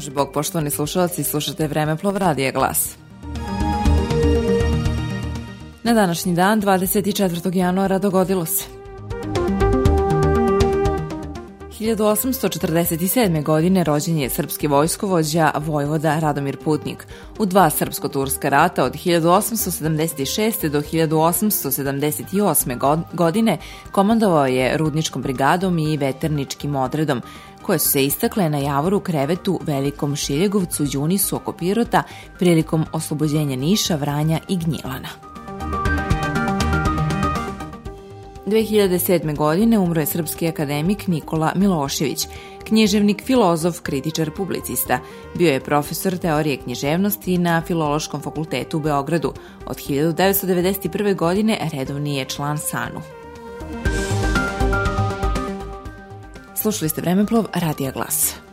Ponoš Bog, poštovani slušalci, slušate Vremeplov Radija Glas. Na današnji dan, 24. januara, dogodilo se. 1847. godine rođen je srpski vojskovođa Vojvoda Radomir Putnik. U dva srpsko-turska rata od 1876. do 1878. godine komandovao je rudničkom brigadom i veterničkim odredom, koje su se istakle na javoru krevetu Velikom Šiljegovcu, Đunisu oko Pirota prilikom oslobođenja Niša, Vranja i Gnjilana. 2007. godine umro je srpski akademik Nikola Milošević, književnik, filozof, kritičar, publicista. Bio je profesor teorije književnosti na Filološkom fakultetu u Beogradu. Od 1991. godine redovni je član SANU. Slušali ste Vremeplov, Radija Glas.